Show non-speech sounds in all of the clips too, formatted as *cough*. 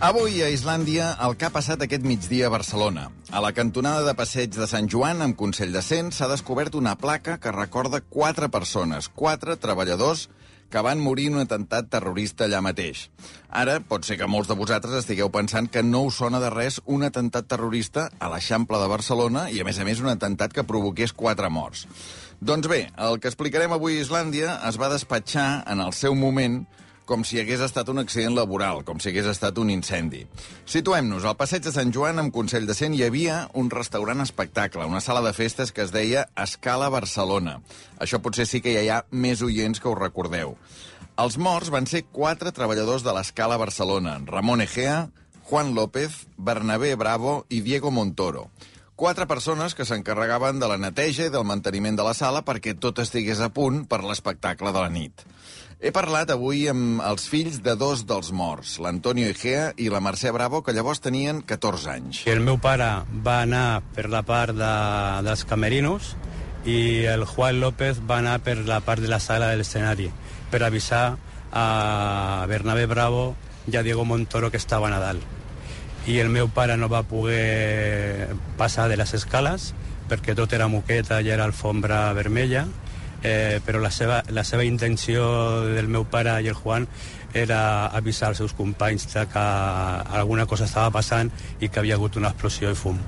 Avui a Islàndia el que ha passat aquest migdia a Barcelona. A la cantonada de passeig de Sant Joan, amb Consell de Cent, s'ha descobert una placa que recorda quatre persones, quatre treballadors que van morir en un atemptat terrorista allà mateix. Ara, pot ser que molts de vosaltres estigueu pensant que no us sona de res un atemptat terrorista a l'Eixample de Barcelona i, a més a més, un atemptat que provoqués quatre morts. Doncs bé, el que explicarem avui a Islàndia es va despatxar en el seu moment com si hagués estat un accident laboral, com si hagués estat un incendi. Situem-nos. Al passeig de Sant Joan, amb Consell de Cent, hi havia un restaurant espectacle, una sala de festes que es deia Escala Barcelona. Això potser sí que ja hi ha més oients que ho recordeu. Els morts van ser quatre treballadors de l'Escala Barcelona, Ramon Egea, Juan López, Bernabé Bravo i Diego Montoro. Quatre persones que s'encarregaven de la neteja i del manteniment de la sala perquè tot estigués a punt per l'espectacle de la nit. He parlat avui amb els fills de dos dels morts, l'Antonio Egea i la Mercè Bravo, que llavors tenien 14 anys. El meu pare va anar per la part de, dels camerinos i el Juan López va anar per la part de la sala de l'escenari per avisar a Bernabé Bravo i a Diego Montoro que estaven a dalt. I el meu pare no va poder passar de les escales perquè tot era moqueta i era alfombra vermella, eh, però la seva, la seva intenció del meu pare i el Juan era avisar els seus companys de que alguna cosa estava passant i que havia hagut una explosió i fum.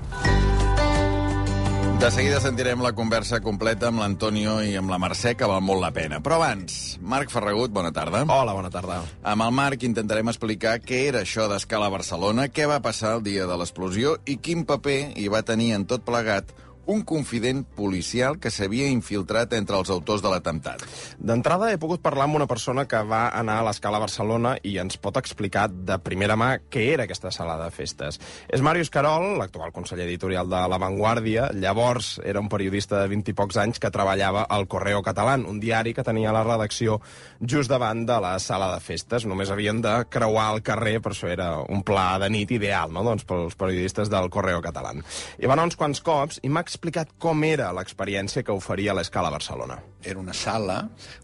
De seguida sentirem la conversa completa amb l'Antonio i amb la Mercè, que val molt la pena. Però abans, Marc Ferragut, bona tarda. Hola, bona tarda. Amb el Marc intentarem explicar què era això d'escala a Barcelona, què va passar el dia de l'explosió i quin paper hi va tenir en tot plegat un confident policial que s'havia infiltrat entre els autors de l'atemptat. D'entrada he pogut parlar amb una persona que va anar a l'escala Barcelona i ens pot explicar de primera mà què era aquesta sala de festes. És Màrius Carol, l'actual conseller editorial de La Vanguardia. Llavors era un periodista de 20 i pocs anys que treballava al Correo Catalán, un diari que tenia la redacció just davant de la sala de festes. Només havien de creuar el carrer, per això era un pla de nit ideal, no?, doncs, pels periodistes del Correo Catalán. I van uns quants cops i m'ha explicat com era l'experiència que oferia l'Escala Barcelona. Era una sala,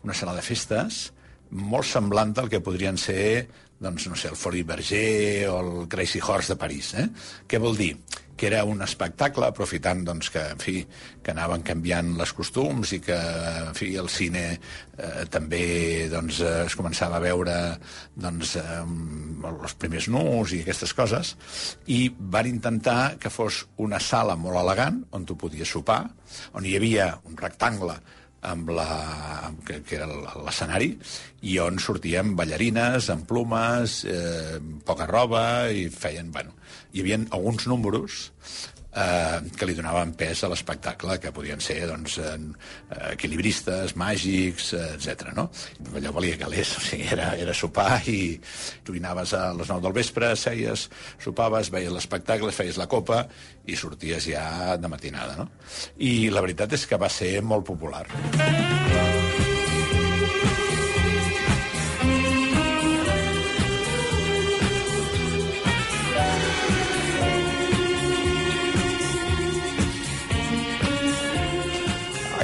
una sala de festes, molt semblant al que podrien ser doncs, no sé, el Fort Berger o el Crazy Horse de París. Eh? Què vol dir? Que era un espectacle, aprofitant doncs, que, en fi, que anaven canviant les costums i que en fi, el cine eh, també doncs, eh, es començava a veure doncs, eh, els primers nus i aquestes coses, i van intentar que fos una sala molt elegant on tu podies sopar, on hi havia un rectangle amb la, que, que era l'escenari, i on sortien ballarines amb plumes, eh, poca roba, i feien, bueno, hi havia alguns números eh, que li donaven pes a l'espectacle, que podien ser doncs, eh, equilibristes, màgics, eh, etc. No? Allò valia calés, *laughs* o sigui, era, era sopar i tu anaves a les 9 del vespre, seies, sopaves, veies l'espectacle, feies la copa i sorties ja de matinada. No? I la veritat és que va ser molt popular.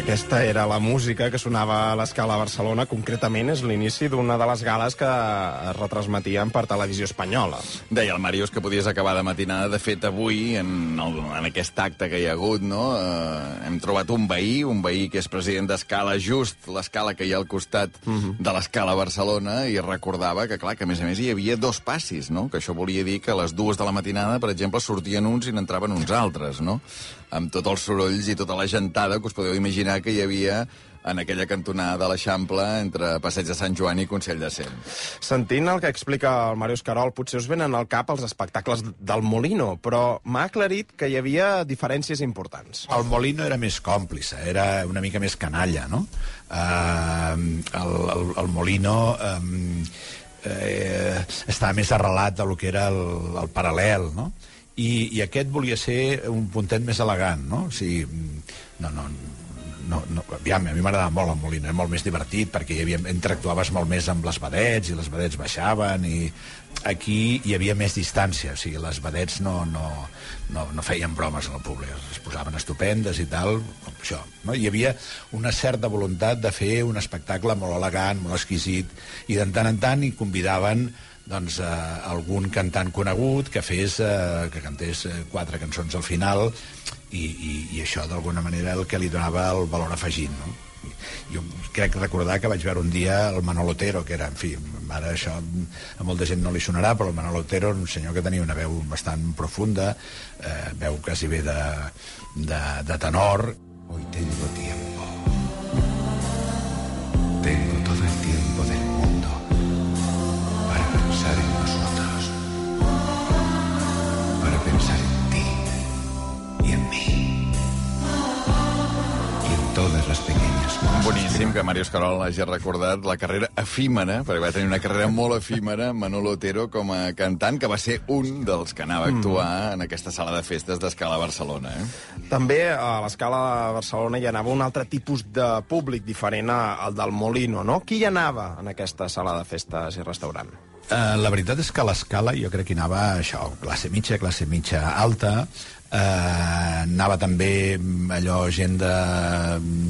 Aquesta era la música que sonava a l'escala Barcelona. Concretament és l'inici d'una de les gales que es retransmetien per televisió espanyola. Deia el Màrius que podies acabar de matinada. De fet, avui, en, el, en aquest acte que hi ha hagut, no, eh, hem trobat un veí, un veí que és president d'escala, just l'escala que hi ha al costat uh -huh. de l'escala Barcelona, i recordava que, clar, que a més a més hi havia dos passis, no? que això volia dir que a les dues de la matinada, per exemple, sortien uns i n'entraven uns altres, no? Amb tots els sorolls i tota la gentada que us podeu imaginar que hi havia en aquella cantonada de l'Eixample entre Passeig de Sant Joan i Consell de Cent. Sentint el que explica el Màrius Carol, potser us venen al cap els espectacles del Molino, però m'ha aclarit que hi havia diferències importants. El Molino era més còmplice, era una mica més canalla, no? Uh, el, el, el Molino... Um, eh, estava més arrelat del que era el, el paral·lel, no? I, i aquest volia ser un puntet més elegant, no? O sigui, no, no, no, no, aviam, a mi m'agradava molt el Molino, era molt més divertit perquè hi havia, interactuaves molt més amb les vedets i les vedets baixaven i aquí hi havia més distància, o sigui, les vedets no, no, no, no feien bromes al públic, es posaven estupendes i tal, com això. No? Hi havia una certa voluntat de fer un espectacle molt elegant, molt exquisit, i de tant en tant hi convidaven doncs, eh, algun cantant conegut que fes eh, que cantés eh, quatre cançons al final i, i, i això d'alguna manera el que li donava el valor afegit no? jo crec recordar que vaig veure un dia el Manolo Otero, que era, en fi, ara això a molta gent no li sonarà, però el Manolo Otero era un senyor que tenia una veu bastant profunda, eh, veu quasi bé de, de, de tenor. Hoy tengo tiempo. Las pequeñas cosas. Boníssim que Màrius Carol hagi recordat la carrera efímera, perquè va tenir una carrera molt efímera, Manolo Otero, com a cantant, que va ser un dels que anava a actuar mm. en aquesta sala de festes d'Escala Barcelona. Eh? També a l'escala de Barcelona hi anava un altre tipus de públic diferent al del Molino, no? Qui hi anava en aquesta sala de festes i restaurant? Uh, la veritat és que a l'escala jo crec que anava això, classe mitja, classe mitja alta, uh, anava també allò gent de,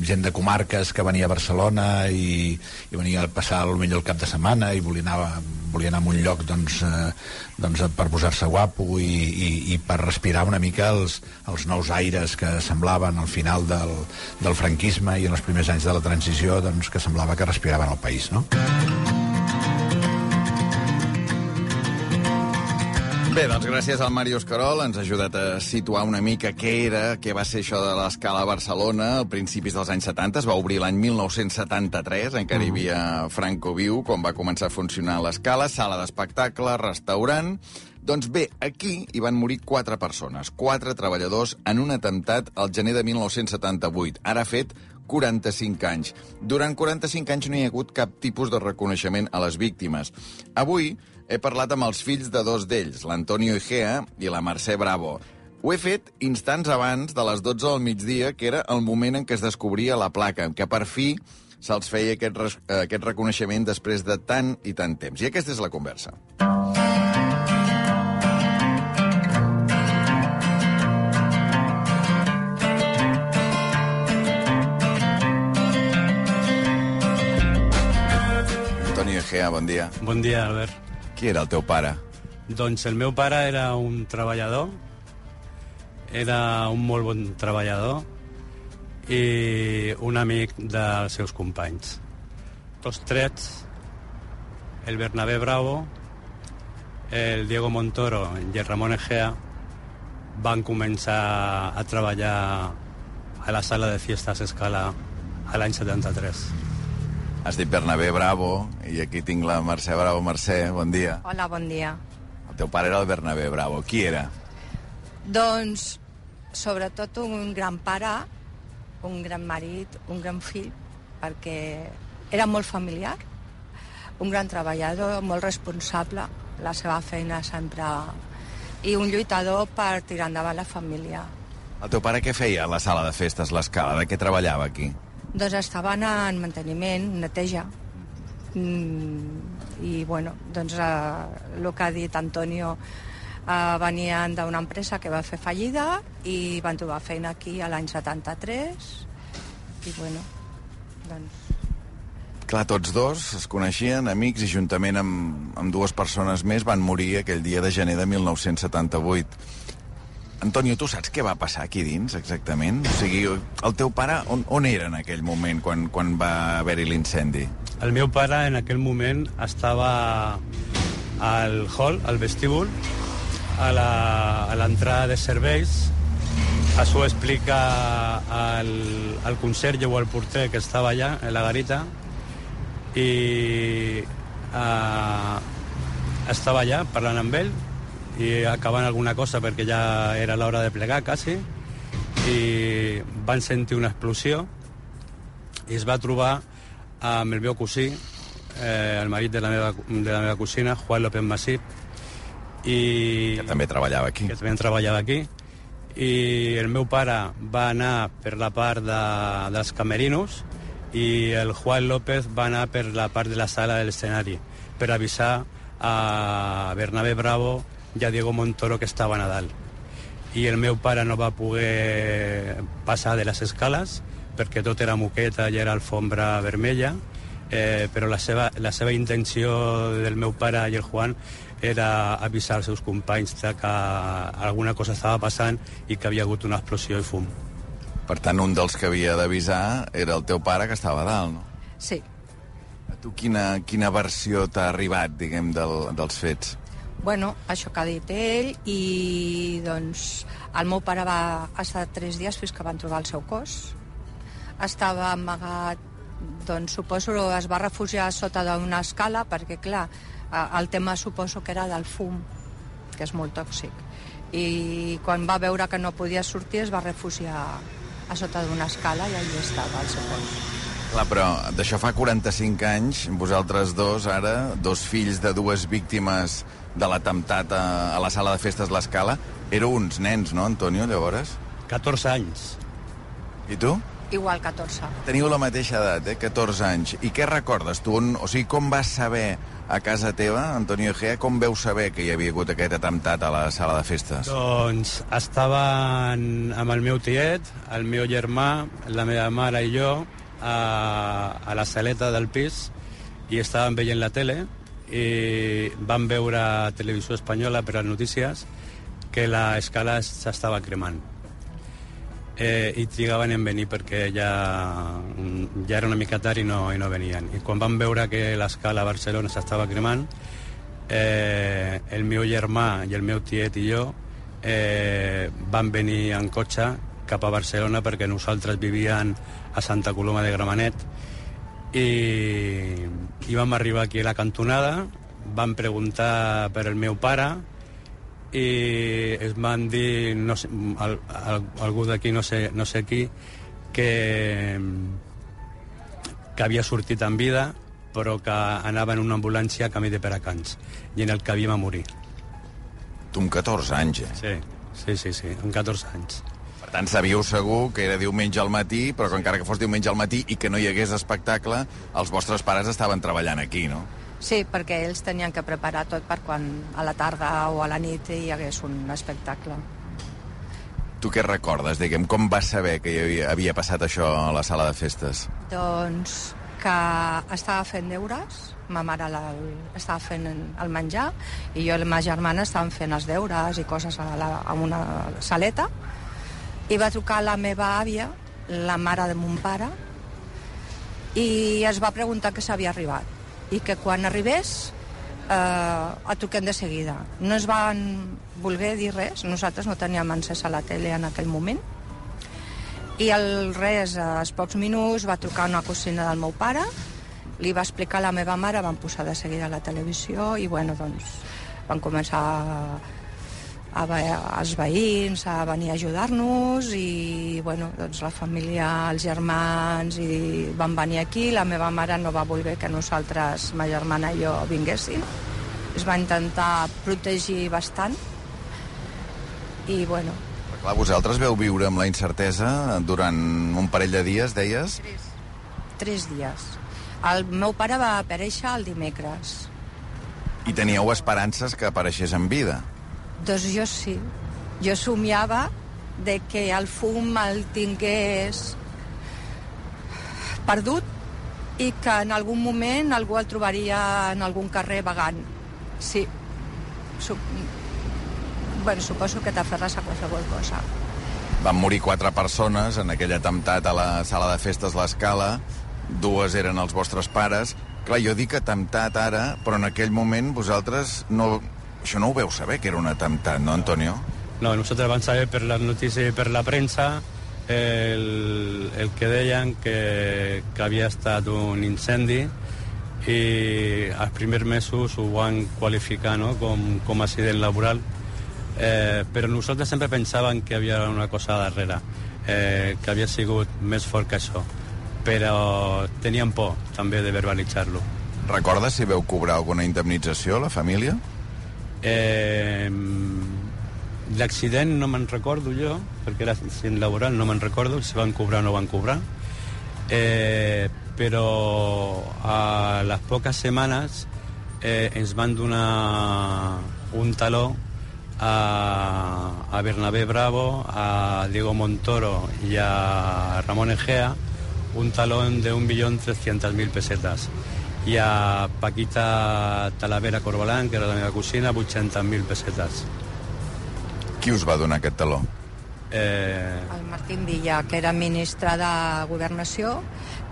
gent de comarques que venia a Barcelona i, i venia a passar potser el cap de setmana i volia anar, volia anar a un lloc doncs, uh, doncs, per posar-se guapo i, i, i per respirar una mica els, els nous aires que semblaven al final del, del franquisme i en els primers anys de la transició doncs, que semblava que respiraven el país, no? Bé, doncs gràcies al Màrius Carol ens ha ajudat a situar una mica què era, què va ser això de l'escala a Barcelona al principis dels anys 70. Es va obrir l'any 1973, encara hi havia Franco Viu, quan va començar a funcionar l'escala, sala d'espectacle, restaurant... Doncs bé, aquí hi van morir quatre persones, quatre treballadors en un atemptat al gener de 1978. Ara ha fet 45 anys. Durant 45 anys no hi ha hagut cap tipus de reconeixement a les víctimes. Avui he parlat amb els fills de dos d'ells, l'Antonio Igea i la Mercè Bravo. Ho he fet instants abans de les 12 del migdia, que era el moment en què es descobria la placa, què per fi se'ls feia aquest, eh, aquest reconeixement després de tant i tant temps. I aquesta és la conversa. Antonio Egea, bon dia. Bon dia, Albert. Qui era el teu pare? Doncs el meu pare era un treballador, era un molt bon treballador i un amic dels seus companys. Tots trets, el Bernabé Bravo, el Diego Montoro i el Ramon Egea van començar a treballar a la sala de fiestas Escala a l'any 73. Has dit Bernabé Bravo, i aquí tinc la Mercè Bravo. Mercè, bon dia. Hola, bon dia. El teu pare era el Bernabé Bravo. Qui era? Doncs, sobretot un gran pare, un gran marit, un gran fill, perquè era molt familiar, un gran treballador, molt responsable, la seva feina sempre... i un lluitador per tirar endavant la família. El teu pare què feia a la sala de festes, l'escala? De què treballava aquí? Doncs estaven en manteniment, neteja. Mm, I, bueno, doncs eh, el que ha dit Antonio, eh, venien d'una empresa que va fer fallida i van trobar feina aquí a l'any 73 i, bueno, doncs... Clar, tots dos es coneixien, amics, i juntament amb, amb dues persones més van morir aquell dia de gener de 1978. Antonio, tu saps què va passar aquí dins, exactament? O sigui, el teu pare on, on era en aquell moment, quan, quan va haver-hi l'incendi? El meu pare en aquell moment estava al hall, al vestíbul, a a l'entrada de serveis. Això explica el, el conserge o el porter que estava allà, en la garita, i eh, estava allà parlant amb ell i acabant alguna cosa perquè ja era l'hora de plegar, quasi, i van sentir una explosió i es va trobar amb el meu cosí, eh, el marit de la meva, de la meva cosina, Juan López Masip, i Que també treballava aquí. que també treballava aquí, i el meu pare va anar per la part de, dels camerinos i el Juan López va anar per la part de la sala de l'escenari per avisar a Bernabé Bravo i a Diego Montoro que estaven a dalt. I el meu pare no va poder passar de les escales perquè tot era moqueta i era alfombra vermella. eh, però la seva, la seva intenció del meu pare i el Juan era avisar els seus companys de que alguna cosa estava passant i que havia hagut una explosió i fum. Per tant, un dels que havia d'avisar era el teu pare, que estava a dalt, no? Sí. A tu quina, quina versió t'ha arribat, diguem, del, dels fets? Bueno, això que ha dit ell i doncs el meu pare va estar tres dies fins que van trobar el seu cos. Estava amagat, doncs suposo es va refugiar sota d'una escala perquè, clar, el tema suposo que era del fum, que és molt tòxic. I quan va veure que no podia sortir es va refugiar a sota d'una escala i allà estava el seu cos. Clar, però d'això fa 45 anys, vosaltres dos, ara, dos fills de dues víctimes de l'atemptat a, a la sala de festes L'Escala, éreu uns nens, no, Antonio, llavors? 14 anys. I tu? Igual 14. Teniu la mateixa edat, eh? 14 anys. I què recordes tu? On, o sigui, com vas saber a casa teva, Antonio Egea, com veu saber que hi havia hagut aquest atemptat a la sala de festes? Doncs estaven amb el meu tiet, el meu germà, la meva mare i jo a, a la saleta del pis i estàvem veient la tele i vam veure a Televisió Espanyola per les notícies que l'escala s'estava cremant eh, i trigaven en venir perquè ja, ja era una mica tard i no, i no venien. I quan vam veure que l'escala a Barcelona s'estava cremant, eh, el meu germà i el meu tiet i jo eh, van venir en cotxe cap a Barcelona perquè nosaltres vivíem a Santa Coloma de Gramenet i, i vam arribar aquí a la cantonada, vam preguntar per el meu pare, i es van dir, no sé, al, al, algú d'aquí, no, sé, no sé qui, que, que havia sortit en vida, però que anava en una ambulància a camí de Peracans, i en el que havíem a morir. Tu amb 14 anys, eh? Sí, sí, sí, sí amb 14 anys. Tant, sabíeu segur que era diumenge al matí, però que encara que fos diumenge al matí i que no hi hagués espectacle, els vostres pares estaven treballant aquí, no? Sí, perquè ells tenien que preparar tot per quan a la tarda o a la nit hi hagués un espectacle. Tu què recordes, diguem, com vas saber que hi havia, havia passat això a la sala de festes? Doncs que estava fent deures, ma mare la, estava fent el menjar i jo i la meva germana estàvem fent els deures i coses a, la, a una saleta i va trucar la meva àvia, la mare de mon pare, i es va preguntar que s'havia arribat i que quan arribés eh, a truquem de seguida. No es van voler dir res, nosaltres no teníem encès a la tele en aquell moment, i el res, als pocs minuts, va trucar una cosina del meu pare, li va explicar a la meva mare, van posar de seguida a la televisió i, bueno, doncs, van començar a, els veïns a venir a ajudar-nos i bueno, doncs la família, els germans i van venir aquí, la meva mare no va voler que nosaltres, ma germana i jo vinguéssim. Es va intentar protegir bastant i bueno, clar, vosaltres veu viure amb la incertesa durant un parell de dies, deies? tres dies. El meu pare va aparèixer el dimecres. I teníeu esperances que apareixés en vida. Doncs jo sí. Jo somiava de que el fum el tingués perdut i que en algun moment algú el trobaria en algun carrer vagant. Sí. Sup... Bueno, suposo que t'aferres a qualsevol cosa. Van morir quatre persones en aquell atemptat a la sala de festes L'Escala. Dues eren els vostres pares. Clar, jo dic atemptat ara, però en aquell moment vosaltres no... Això no ho veu saber, que era un atemptat, no, Antonio? No, nosotros vam saber per les notícies i per la premsa el, el que deien que, que havia estat un incendi i els primers mesos ho van qualificar no? com, com accident laboral eh, però nosaltres sempre pensàvem que hi havia una cosa darrere eh, que havia sigut més fort que això però teníem por també de verbalitzar-lo Recordes si veu cobrar alguna indemnització, la família? Eh, L'accident no me'n recordo jo, perquè era accident laboral, no me'n recordo si van cobrar o no van cobrar. Eh, però a les poques setmanes eh, ens van donar un taló a, a Bernabé Bravo, a Diego Montoro i a Ramon Egea, un talón de 1.300.000 pesetas. I a Paquita Talavera Corbalán, que era la meva cosina, 800.000 pesetes. Qui us va donar aquest taló? Eh, El Martín Villa, que era ministre de Governació,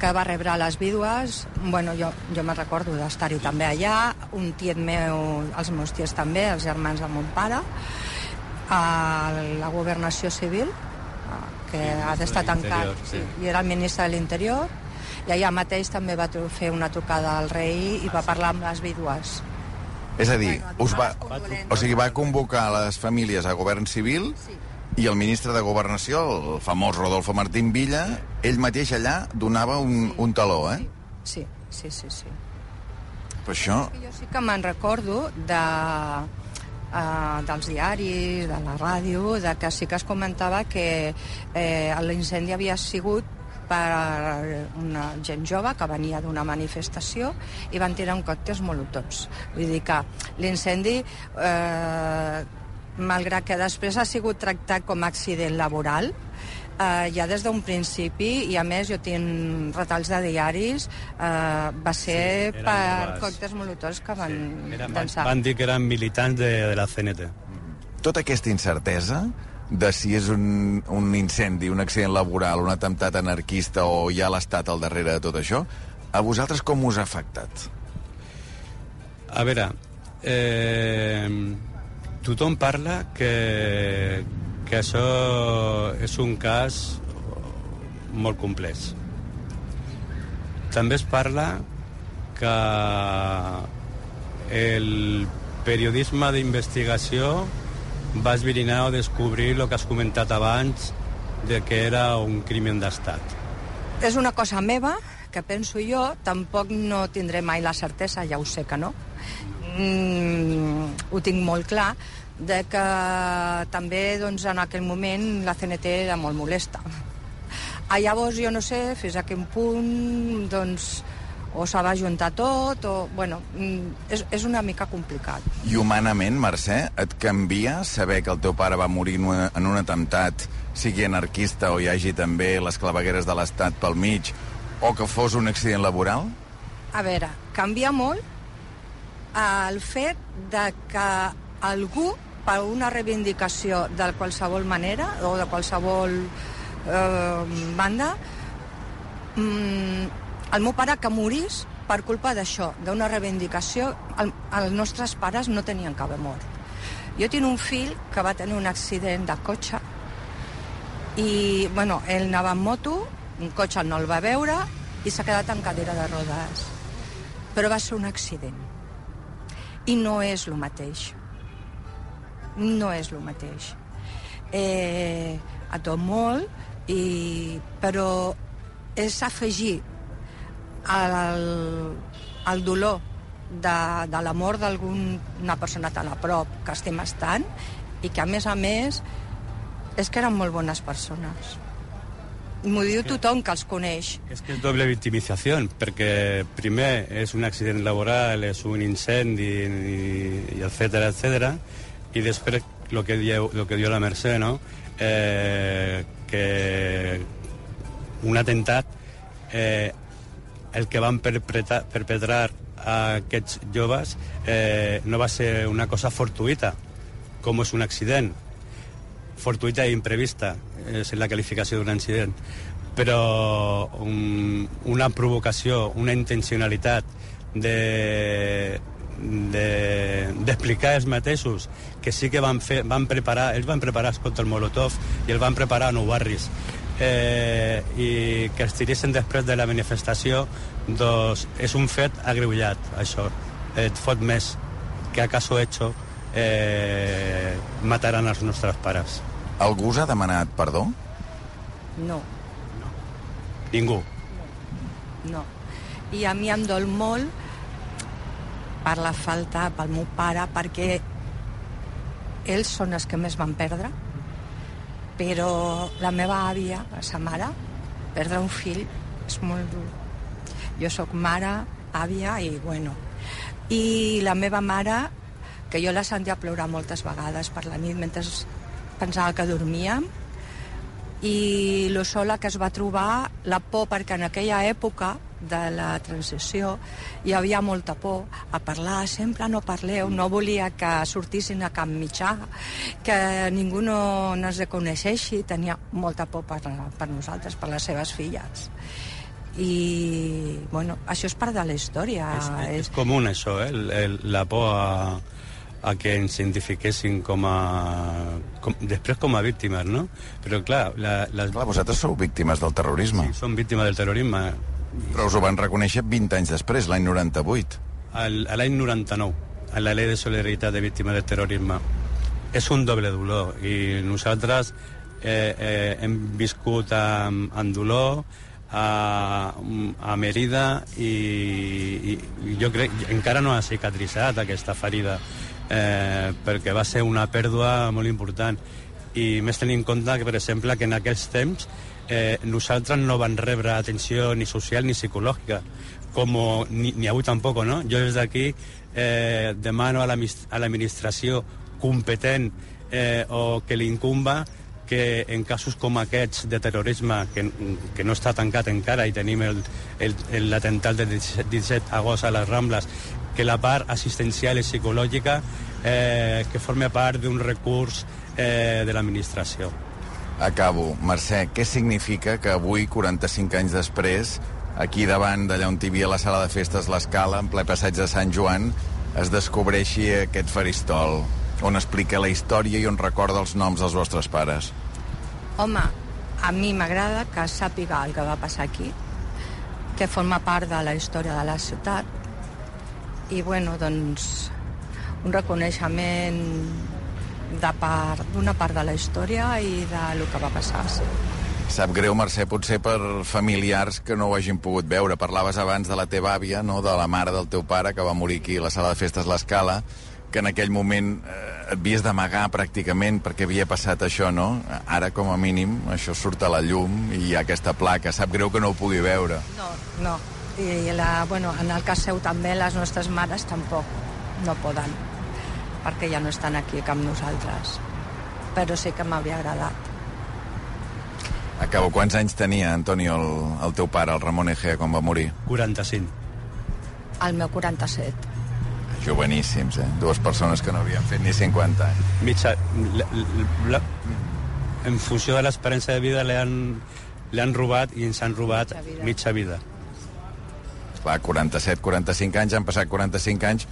que va rebre les vídues. Bueno, jo, jo me'n recordo d'estar-hi també allà, un tiet meu, els meus tiets també, els germans de mon pare, a la Governació Civil, que ha d'estar tancat, sí. sí. i era el ministre de l'Interior, i allà mateix també va fer una trucada al rei i va parlar amb les vídues. És a dir, Bueno, us va, o sigui, va convocar les famílies a govern civil Sí. i el ministre de Governació, el famós Rodolfo Martín Villa, ell mateix allà donava un, un taló, eh? Sí, sí, sí, sí. Per això, Jo sí que me'n recordo de, uh, dels diaris, de la ràdio, de que sí que es comentava que eh, l'incendi havia sigut per una gent jove que venia d'una manifestació i van tirar un còctels molotovs. Vull dir que l'incendi, eh, malgrat que després ha sigut tractat com a accident laboral, eh, ja des d'un principi, i a més jo tinc retalls de diaris, eh, va ser Sí, per còctels molotovs que van sí, eren, van dir que eren militants de, de la CNT. tota aquesta incertesa de si és un, un incendi, un accident laboral, un atemptat anarquista o hi ha l'Estat al darrere de tot això, a vosaltres com us ha afectat? A veure, eh, tothom parla que, que això és un cas molt complex. També es parla que el periodisme d'investigació va esbrinar o descobrir el que has comentat abans de que era un crimen d'estat. És una cosa meva, que penso jo, tampoc no tindré mai la certesa, ja ho sé que no. Mm, ho tinc molt clar, de que també doncs, en aquell moment la CNT era molt molesta. A llavors jo no sé fins a quin punt doncs, o se va juntar tot, o... Bueno, mm, és, és una mica complicat. I humanament, Mercè, et canvia saber que el teu pare va morir en un, en un atemptat, sigui anarquista o hi hagi també les clavegueres de l'Estat pel mig, o que fos un accident laboral? A veure, canvia molt el fet de que algú, per una reivindicació de qualsevol manera o de qualsevol eh, banda, mm, el meu pare que morís per culpa d'això, d'una reivindicació, el, els nostres pares no tenien haver mort. Jo tinc un fill que va tenir un accident de cotxe i, bueno, ell anava en moto, un cotxe no el va veure i s'ha quedat en cadira de rodes. Però va ser un accident. I no és el mateix. No és el mateix. Eh, a tot molt, i, però és afegir el, el dolor de, de la mort d'alguna persona tan a prop que estem estant i que, a més a més, és que eren molt bones persones. M'ho diu tothom que els coneix. És que és doble victimització, perquè primer és un accident laboral, és un incendi, i, etcètera, etcètera, i després el que, diu, lo que diu la Mercè, no? Eh, que un atemptat, eh, el que van perpetrar, perpetrar a aquests joves eh, no va ser una cosa fortuïta, com és un accident. Fortuïta i imprevista, és la qualificació d'un incident, però un, una provocació, una intencionalitat de d'explicar de, els mateixos que sí que van, fer, van preparar, ells van preparar els còctels Molotov i el van preparar a nou barris eh, i que es tiressin després de la manifestació doncs és un fet agreujat això, et fot més que acaso hecho eh, mataran els nostres pares. Algú us ha demanat perdó? No, ningú. No. I a mi em dol molt per la falta, pel meu pare, perquè ells són els que més van perdre, però la meva àvia, sa mare, perdre un fill és molt dur. Jo sóc mare, àvia i, bueno... I la meva mare, que jo la sentia plorar moltes vegades per la nit mentre pensava que dormíem, i lo sola que es va trobar, la por, perquè en aquella època de la transició hi havia molta por a parlar, sempre no parleu, no volia que sortissin a cap mitjà, que ningú no, no ens reconeixeixi, tenia molta por per, per nosaltres, per les seves filles. I, bueno, això és part de la història. És, és comú això, eh? El, el, la por a, a que ens identifiquessin com a... Com, després com a víctimes, no? Però clar, la, les, Clar, vosaltres sou víctimes del terrorisme, sí, són víctimes del terrorisme. Però us ho van reconèixer 20 anys després, l'any 98. Al- a l'any 99, a la llei de solidaritat de víctimes del terrorisme. És un doble dolor i nosaltres eh, eh, hem viscut amb, amb dolor a, a Merida i, i, jo crec encara no ha cicatritzat aquesta ferida eh, perquè va ser una pèrdua molt important i més tenint en compte que, per exemple, que en aquells temps eh, nosaltres no van rebre atenció ni social ni psicològica, com ni, ni avui tampoc, no? Jo des d'aquí eh, demano a l'administració competent eh, o que li incumba que en casos com aquests de terrorisme, que, que no està tancat encara i tenim l'atemptat del 17 17 d'agost a les Rambles, que la part assistencial i psicològica eh, que forma part d'un recurs eh, de l'administració. Acabo. Mercè, què significa que avui, 45 anys després, aquí davant d'allà on hi havia la sala de festes l'Escala, en ple passeig de Sant Joan, es descobreixi aquest faristol, on explica la història i on recorda els noms dels vostres pares? Home, a mi m'agrada que sàpiga el que va passar aquí, que forma part de la història de la ciutat, i, bueno, doncs, un reconeixement de part d'una part de la història i de lo que va passar, sí. Sap greu, Mercè, potser per familiars que no ho hagin pogut veure. Parlaves abans de la teva àvia, no? de la mare del teu pare, que va morir aquí a la sala de festes L'Escala, que en aquell moment eh, et havies d'amagar pràcticament perquè havia passat això, no? Ara, com a mínim, això surt a la llum i hi ha aquesta placa. Sap greu que no ho pugui veure. No, no. I la, bueno, en el cas seu també les nostres mares tampoc no poden, perquè ja no estan aquí amb nosaltres. Però sí que m'havia agradat. Acabo. Quants anys tenia, Antonio, el, el teu pare, el Ramon Egea, quan va morir? 45. El meu 47. Joveníssims, eh? Dues persones que no havien fet ni 50 anys. Mitja, la, la, en funció de l'experiència de vida li han, li han robat i ens han robat Mitja vida. mitja vida. Clar, 47, 45 anys, han passat 45 anys,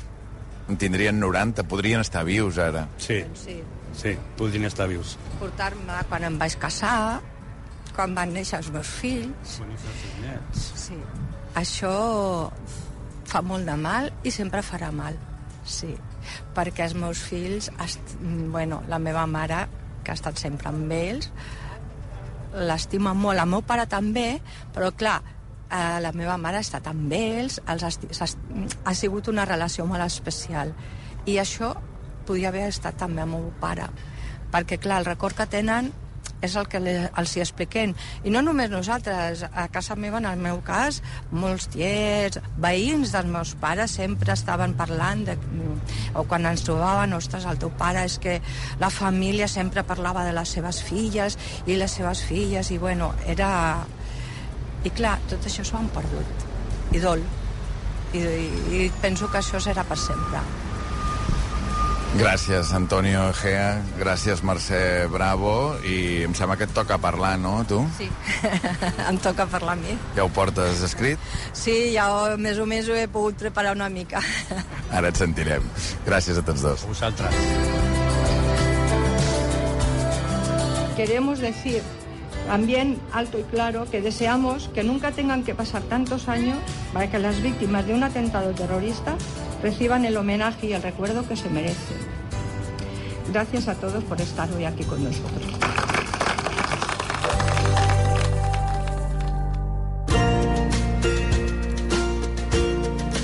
en tindrien 90, podrien estar vius ara. Sí, Sí. sí, podrien estar vius. Portar-me quan em vaig casar, quan van néixer els meus fills. Sí. Això fa molt de mal i sempre farà mal, sí. Perquè els meus fills, est... bueno, la meva mare, que ha estat sempre amb ells, l'estima molt. El meu pare també, però clar, eh, la meva mare ha estat amb ells, els s'ha- ha sigut una relació molt especial. I això podia haver estat també amb el meu pare, perquè clar, el record que tenen és el que els hi expliquem. I no només nosaltres, a casa meva, en el meu cas, molts tiets, veïns dels meus pares sempre estaven parlant de, o quan ens trobaven, ostres, el teu pare és que la família sempre parlava de les seves filles i les seves filles, i bueno, era... I clar, tot això s'ho han perdut. I dol. I, i, I penso que això serà per sempre. Gràcies, Antonio Egea, gràcies, Mercè Bravo, i em sembla que et toca parlar, no, tu? Sí, *laughs* em toca parlar a mi. Ja ho portes escrit? Sí, ja ho- més o més ho he pogut preparar una mica. *laughs* Ara et sentirem. Gràcies a tots dos. Vosaltres. Queremos decir también alto y claro que deseamos que nunca tengan que pasar tantos años para que las víctimas de un atentado terrorista reciban el homenaje y el recuerdo que se merecen. Gracias a todos por estar hoy aquí con nosotros.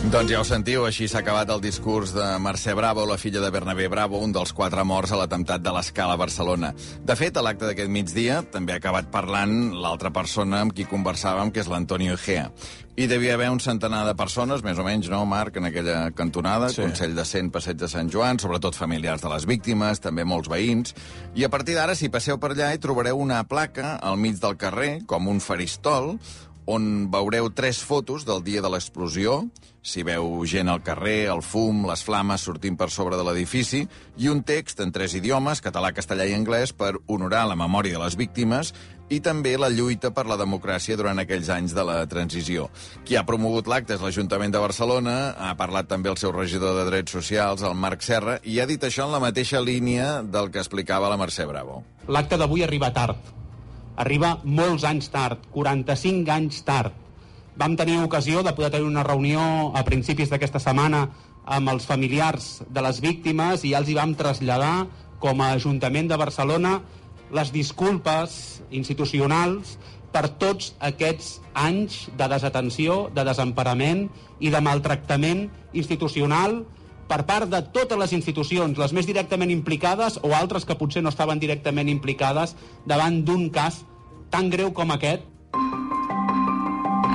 Doncs ja ho sentiu, així s'ha acabat el discurs de Mercè Bravo, la filla de Bernabé Bravo, un dels quatre morts a l'atemptat de l'Escala a Barcelona. De fet, a l'acte d'aquest migdia també ha acabat parlant l'altra persona amb qui conversàvem, que és l'Antonio Egea. I devia haver un centenar de persones, més o menys, no, Marc, en aquella cantonada, sí. Consell de Cent, Passeig de Sant Joan, sobretot familiars de les víctimes, també molts veïns. I a partir d'ara, si passeu per allà, hi trobareu una placa al mig del carrer, com un faristol, on veureu tres fotos del dia de l'explosió, si veu gent al carrer, el fum, les flames sortint per sobre de l'edifici, i un text en tres idiomes, català, castellà i anglès, per honorar la memòria de les víctimes i també la lluita per la democràcia durant aquells anys de la transició. Qui ha promogut l'acte és l'Ajuntament de Barcelona, ha parlat també el seu regidor de Drets Socials, el Marc Serra, i ha dit això en la mateixa línia del que explicava la Mercè Bravo. L'acte d'avui arriba tard. Arriba molts anys tard, 45 anys tard. Vam tenir ocasió de poder tenir una reunió a principis d'aquesta setmana amb els familiars de les víctimes i ja els hi vam traslladar com a Ajuntament de Barcelona les disculpes institucionals per tots aquests anys de desatenció, de desemparament i de maltractament institucional per part de totes les institucions, les més directament implicades o altres que potser no estaven directament implicades davant d'un cas tan greu com aquest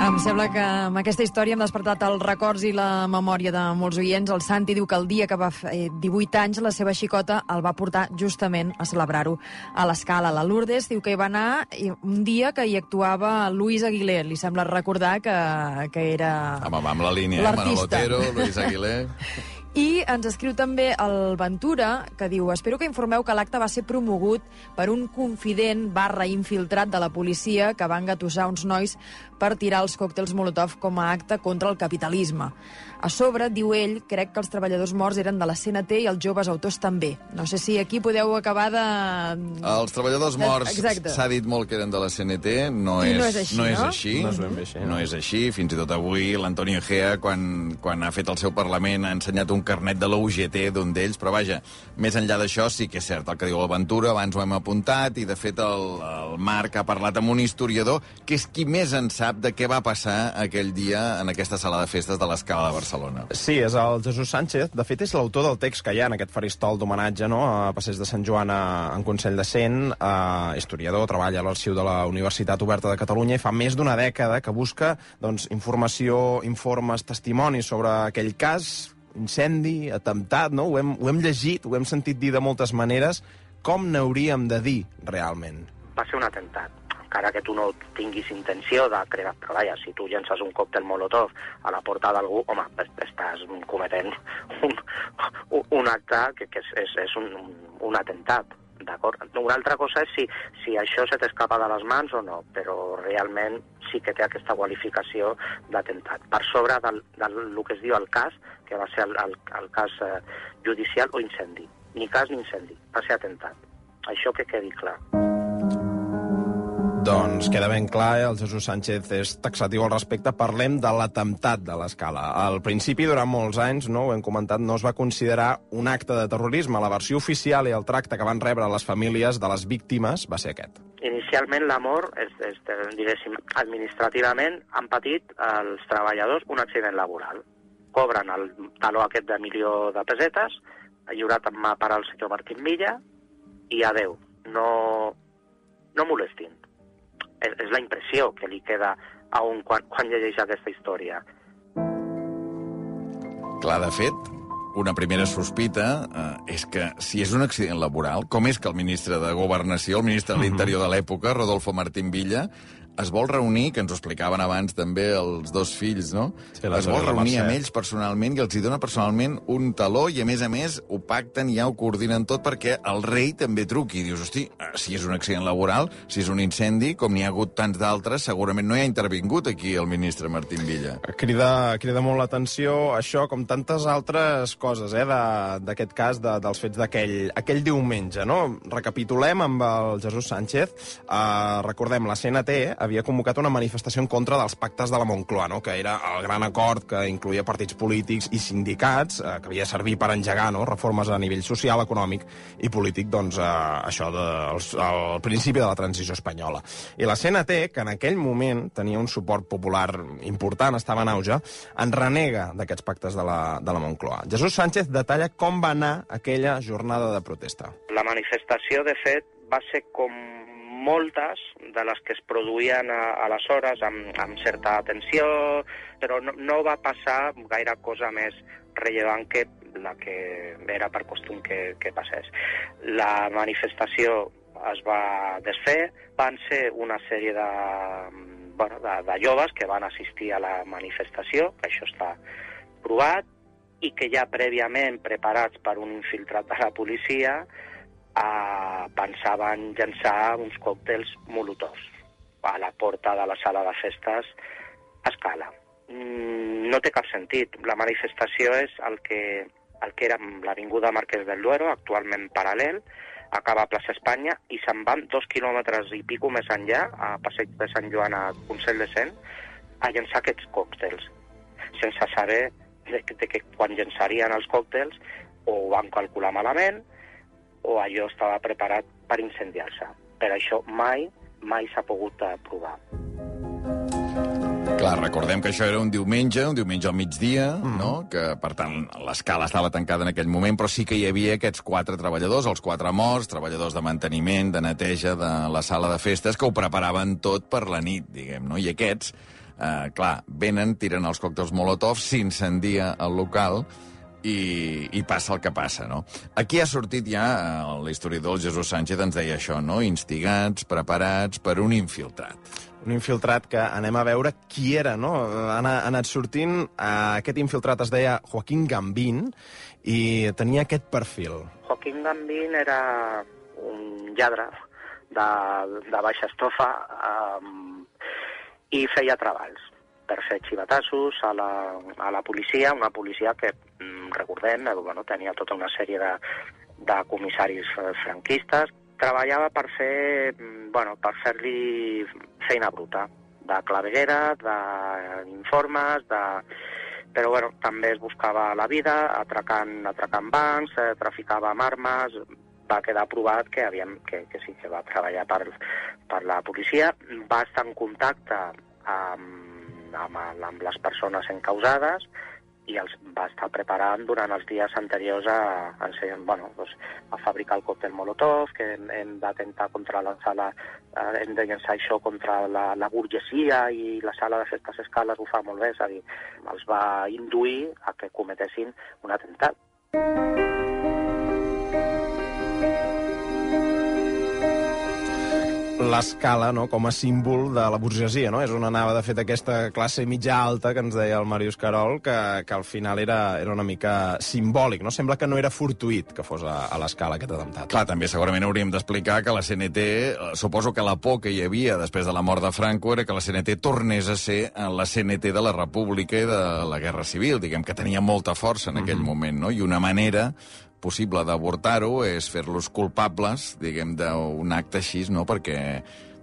Em sembla que amb aquesta història hem despertat els records i la memòria de molts oients. El Santi diu que el dia que va fer 18 anys la seva xicota el va portar justament a celebrar-ho a l'escala. La Lourdes diu que hi va anar i un dia que hi actuava Luis Aguilé. Li sembla recordar que, que era... Amb, amb la línia, eh? Manolo L'artista. Otero, Luis *laughs* Aguilé... I ens escriu també el Ventura, que diu Espero que informeu que l'acte va ser promogut per un confident barra infiltrat de la policia que va engatussar uns nois per tirar els còctels Molotov com a acte contra el capitalisme. A sobre, diu ell, crec que els treballadors morts eren de la CNT i els joves autors també. No sé si aquí podeu acabar de... Els treballadors morts Exacte. s'ha dit molt que eren de la CNT, no, I és, no és així, no és no? així. No és ben bé així, no. No és així. Fins i tot avui l'Antonio Egea, quan, quan ha fet el seu Parlament, ha ensenyat un carnet de la UGT d'un d'ells, però vaja, més enllà d'això sí que és cert el que diu l'Aventura, abans ho hem apuntat, i de fet el, el Marc ha parlat amb un historiador que és qui més en sap de què va passar aquell dia en aquesta sala de festes de l'Escala de Barcelona. Sí, és el Jesús Sánchez. De fet, és l'autor del text que hi ha en aquest faristol d'homenatge no? a Passeig de Sant Joan a, en Consell de Cent. Uh, historiador, treballa a l'arxiu de la Universitat Oberta de Catalunya i fa més d'una dècada que busca doncs, informació, informes, testimonis sobre aquell cas, incendi, atemptat, no? Ho hem, ho hem llegit, ho hem sentit dir de moltes maneres. Com n'hauríem de dir, realment? va ser un atemptat encara que tu no tinguis intenció de crear... Però vaja, si tu llences un còctel molotov a la porta d'algú, home, es- estàs cometent un, un- acte que, que és, és, és un, un atemptat, d'acord? Una altra cosa és si, si això se t'escapa de les mans o no, però realment sí que té aquesta qualificació d'atemptat. Per sobre del, del, del que es diu el cas, que va ser el, el, el cas eh, judicial o incendi. Ni cas ni incendi, va ser atemptat. Això que quedi clar. Doncs queda ben clar, eh? el Jesús Sánchez és taxatiu al respecte. Parlem de l'atemptat de l'escala. Al principi, durant molts anys, no, ho hem comentat, no es va considerar un acte de terrorisme. La versió oficial i el tracte que van rebre les famílies de les víctimes va ser aquest. Inicialment l'amor, és, és, diguéssim, administrativament han patit els treballadors un accident laboral. Cobren el taló aquest de milió de pesetes, lliurat en mà per al senyor Martín Villa, i adeu, no, no molestin. És, és la impressió que li queda a un quan, quan llegeix aquesta història. Clar, de fet, una primera sospita eh, és que si és un accident laboral, com és que el ministre de Governació, el ministre de l'Interior de l'època, Rodolfo Martín Villa, es vol reunir, que ens ho explicaven abans també els dos fills, no? Sí, es vol reunir amb ells personalment i els hi dona personalment un taló i, a més a més, ho pacten i ja ho coordinen tot perquè el rei també truqui. I dius, hosti, eh, si és un accident laboral, si és un incendi, com n'hi ha hagut tants d'altres, segurament no hi ha intervingut aquí el ministre Martín Villa. Crida, crida molt l'atenció això, com tantes altres coses, eh, de- d'aquest cas, de, dels fets d'aquell aquell diumenge, no? Recapitulem amb el Jesús Sánchez. Uh, recordem, la CNT havia convocat una manifestació en contra dels pactes de la Moncloa, no? que era el gran acord que incluïa partits polítics i sindicats, eh, que havia servit per engegar no? reformes a nivell social, econòmic i polític, doncs, eh, això de, el principi de la transició espanyola. I la CNT, que en aquell moment tenia un suport popular important, estava en auge, en renega d'aquests pactes de la, de la Moncloa. Jesús Sánchez detalla com va anar aquella jornada de protesta. La manifestació, de fet, va ser com moltes de les que es produïen a, aleshores amb, amb certa atenció, però no, no va passar gaire cosa més rellevant que la que era per costum que, que passés. La manifestació es va desfer, van ser una sèrie de, bueno, de, de joves que van assistir a la manifestació, que això està provat, i que ja prèviament preparats per un infiltrat de la policia eh, pensaven llançar uns còctels molotovs a la porta de la sala de festes a escala. Mm, no té cap sentit. La manifestació és el que, el que era l'Avinguda Marquès del Duero, actualment paral·lel, acaba a plaça Espanya i se'n van dos quilòmetres i pico més enllà, a Passeig de Sant Joan, a Consell de Cent, a llançar aquests còctels, sense saber de, de que quan llançarien els còctels o ho van calcular malament o allò estava preparat per incendiar-se. Per això mai, mai s'ha pogut eh, provar. Clar, recordem que això era un diumenge, un diumenge al migdia, mm. no? que, per tant, l'escala estava tancada en aquell moment, però sí que hi havia aquests quatre treballadors, els quatre morts, treballadors de manteniment, de neteja de la sala de festes, que ho preparaven tot per la nit, diguem, no? I aquests, eh, clar, venen, tiren els còctels Molotov, s'incendia el local, i, i passa el que passa, no? Aquí ha sortit ja, eh, l'historiador Jesús Sánchez ens deia això, no? Instigats, preparats per un infiltrat un infiltrat que anem a veure qui era, no? Ha, ha anat sortint, eh, aquest infiltrat es deia Joaquín Gambín i tenia aquest perfil. Joaquín Gambín era un lladre de, de baixa estofa um, i feia treballs per fer xivatassos a la, a la policia, una policia que, mm, recordem, eh, bueno, tenia tota una sèrie de, de comissaris franquistes treballava per fer, mm, bueno, per fer-li feina bruta, de claveguera, d'informes, de... però bueno, també es buscava la vida, atracant, atracant bancs, eh, traficava amb armes, va quedar provat que, havíem, que, que sí que va treballar per, per la policia, va estar en contacte amb, amb, amb les persones encausades, i els va estar preparant durant els dies anteriors a, a, bueno, doncs, a fabricar el còctel Molotov, que hem, hem d'atentar contra la sala, eh, hem de llançar això contra la, la burgesia i la sala de festes escales ho fa molt bé, és a dir, els va induir a que cometessin un atemptat. L'escala no, com a símbol de la burgesia, no? És on anava, de fet, aquesta classe mitja alta que ens deia el Màrius Carol, que, que al final era, era una mica simbòlic, no? Sembla que no era fortuït que fos a, a l'escala aquest atemptat. Clar, també segurament hauríem d'explicar que la CNT, eh, suposo que la por que hi havia després de la mort de Franco era que la CNT tornés a ser eh, la CNT de la República i de la Guerra Civil, diguem que tenia molta força en aquell mm -hmm. moment, no? I una manera possible d'avortar-ho és fer-los culpables, diguem, d'un acte així, no? Perquè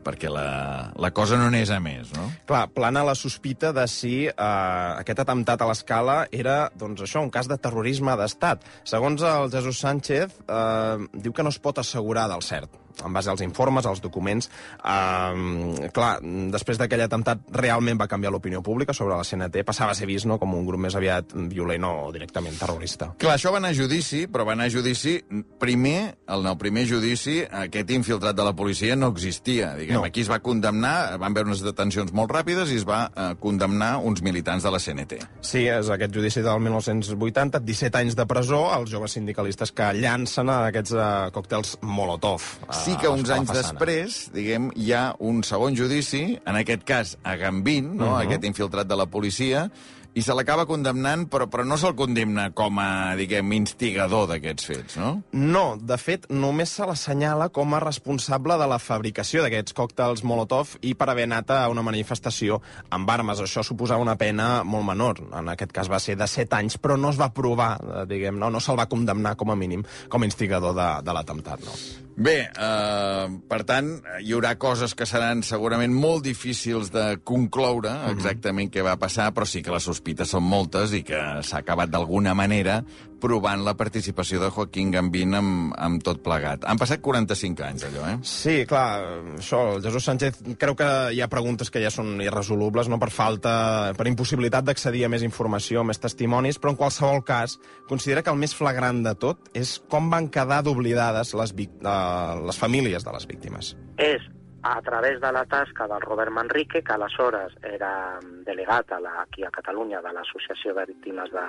perquè la, la cosa no n'és a més, no? Clar, plana la sospita de si eh, aquest atemptat a l'escala era, doncs això, un cas de terrorisme d'estat. Segons el Jesús Sánchez, eh, diu que no es pot assegurar del cert en base als informes, als documents. Eh, clar, després d'aquell atemptat realment va canviar l'opinió pública sobre la CNT, passava a ser vist no, com un grup més aviat violent o directament terrorista. Clar, això va anar a judici, però va anar a judici primer, en el primer judici, aquest infiltrat de la policia no existia. Diguem, no. Aquí es va condemnar, van veure unes detencions molt ràpides i es va eh, condemnar uns militants de la CNT. Sí, és aquest judici del 1980, 17 anys de presó, els joves sindicalistes que llancen aquests eh, còctels Molotov. Eh, sí que uns anys després, diguem, hi ha un segon judici, en aquest cas a Gambín, no? Uh -huh. aquest infiltrat de la policia, i se l'acaba condemnant, però, però no se'l condemna com a, diguem, instigador d'aquests fets, no? No, de fet, només se l'assenyala com a responsable de la fabricació d'aquests còctels Molotov i per haver anat a una manifestació amb armes. Això suposava una pena molt menor. En aquest cas va ser de 7 anys, però no es va provar, eh, diguem, no, no se'l va condemnar com a mínim com a instigador de, de l'atemptat, no? Bé, eh, per tant, hi haurà coses que seran segurament molt difícils de concloure exactament què va passar, però sí que les sospites són moltes i que s'ha acabat d'alguna manera provant la participació de Joaquín Gambín amb, amb tot plegat. Han passat 45 anys, allò, eh? Sí, clar, això, el Jesús Sánchez, creu que hi ha preguntes que ja són irresolubles, no per falta, per impossibilitat d'accedir a més informació, a més testimonis, però en qualsevol cas considera que el més flagrant de tot és com van quedar d'oblidades les, eh, les famílies de les víctimes. és a través de la tasca del Robert Manrique, que aleshores era delegat a la, aquí a Catalunya de l'Associació de Víctimes de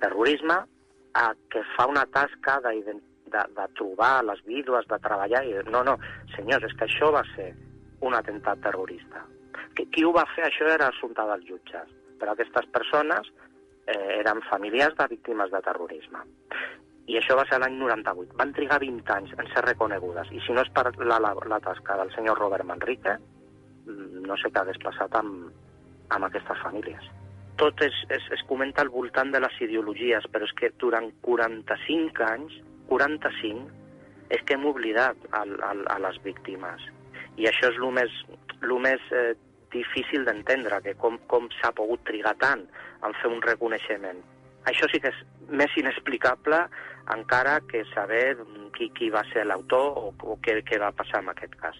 Terrorisme, a, que fa una tasca de, de, de trobar les vídues, de treballar, i no, no, senyors, és que això va ser un atemptat terrorista. Qui, qui ho va fer, això era assumpte dels jutges, però aquestes persones eh, eren familiars de víctimes de terrorisme. I això va ser l'any 98. Van trigar 20 anys en ser reconegudes. I si no és per la, la, la tasca del senyor Robert Manrique, mm, no sé què hagués passat amb, amb aquestes famílies. Tot es, es, es comenta al voltant de les ideologies, però és que durant 45 anys, 45, és que hem oblidat a, a, a les víctimes. I això és el més, lo més eh, difícil d'entendre, que com, com s'ha pogut trigar tant en fer un reconeixement. Això sí que és més inexplicable encara que saber qui, qui va ser l'autor o, o què, què va passar en aquest cas.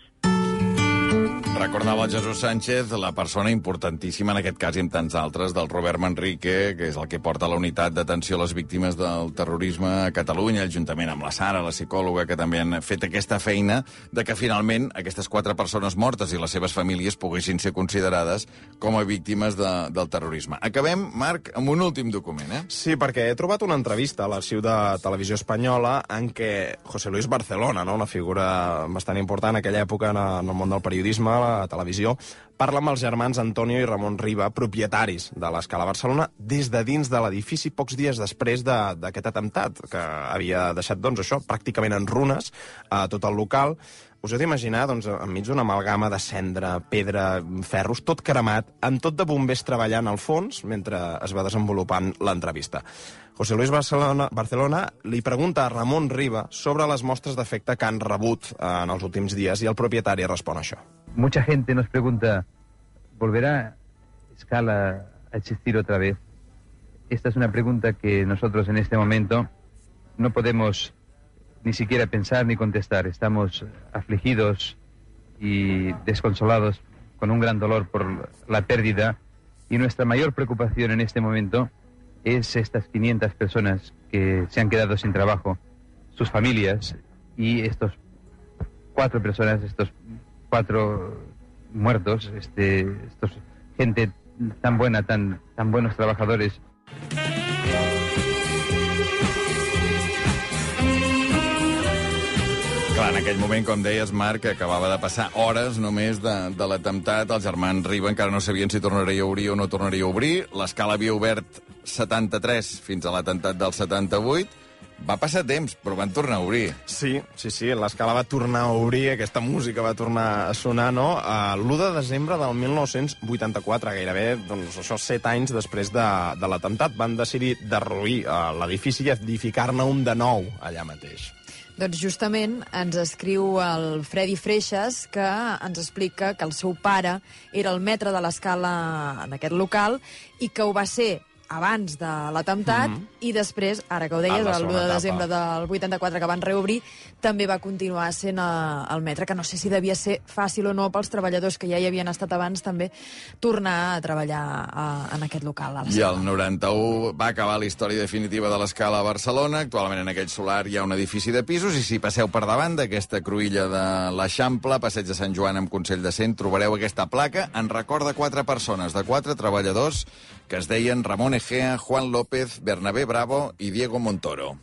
Recordava el Jesús Sánchez, la persona importantíssima, en aquest cas i en tants altres, del Robert Manrique, que és el que porta la unitat d'atenció a les víctimes del terrorisme a Catalunya, juntament amb la Sara, la psicòloga, que també han fet aquesta feina de que finalment aquestes quatre persones mortes i les seves famílies poguessin ser considerades com a víctimes de, del terrorisme. Acabem, Marc, amb un últim document, eh? Sí, perquè he trobat una entrevista a l'arxiu de Televisió Espanyola en què José Luis Barcelona, no? una figura bastant important en aquella època en el món del periodisme, a la televisió, parla amb els germans Antonio i Ramon Riba, propietaris de l'Escala Barcelona, des de dins de l'edifici pocs dies després de- d'aquest atemptat, que havia deixat, doncs, això, pràcticament en runes a tot el local. Us heu d'imaginar, doncs, enmig d'una amalgama de cendra, pedra, ferros, tot cremat, amb tot de bombers treballant al fons mentre es va desenvolupant l'entrevista. José Luis Barcelona, Barcelona li pregunta a Ramon Riba sobre les mostres d'efecte que han rebut eh, en els últims dies i el propietari respon això. Mucha gente nos pregunta, ¿volverá Scala a existir otra vez? Esta es una pregunta que nosotros en este momento no podemos ni siquiera pensar ni contestar. Estamos afligidos y desconsolados con un gran dolor por la pérdida y nuestra mayor preocupación en este momento es estas 500 personas que se han quedado sin trabajo, sus familias y estos cuatro personas, estos cuatro muertos, este, estos gente tan buena, tan, tan buenos trabajadores. Clar, en aquell moment, com deies, Marc, acabava de passar hores només de, de l'atemptat. Els germans Riba encara no sabien si tornaria a obrir o no tornaria a obrir. L'escala havia obert 73 fins a l'atemptat del 78. Va passar temps, però van tornar a obrir. Sí, sí, sí, l'escala va tornar a obrir, aquesta música va tornar a sonar, no?, a l'1 de desembre del 1984, gairebé, doncs, això, set anys després de, de l'atemptat. Van decidir derruir eh, l'edifici i edificar-ne un de nou allà mateix. Doncs justament ens escriu el Freddy Freixas que ens explica que el seu pare era el metre de l'escala en aquest local i que ho va ser abans de l'atemptat mm -hmm. i després, ara que ho deies, el 1 segona de etapa. desembre del 84 que van reobrir, també va continuar sent eh, el metre, que no sé si devia ser fàcil o no pels treballadors que ja hi havien estat abans també tornar a treballar eh, en aquest local. A I el 91 va acabar la història definitiva de l'escala a Barcelona. Actualment en aquell solar hi ha un edifici de pisos i si passeu per davant d'aquesta cruïlla de l'Eixample, passeig de Sant Joan amb Consell de Cent, trobareu aquesta placa en record de quatre persones, de quatre treballadors que es deien Ramon Egea, Juan López, Bernabé Bravo i Diego Montoro.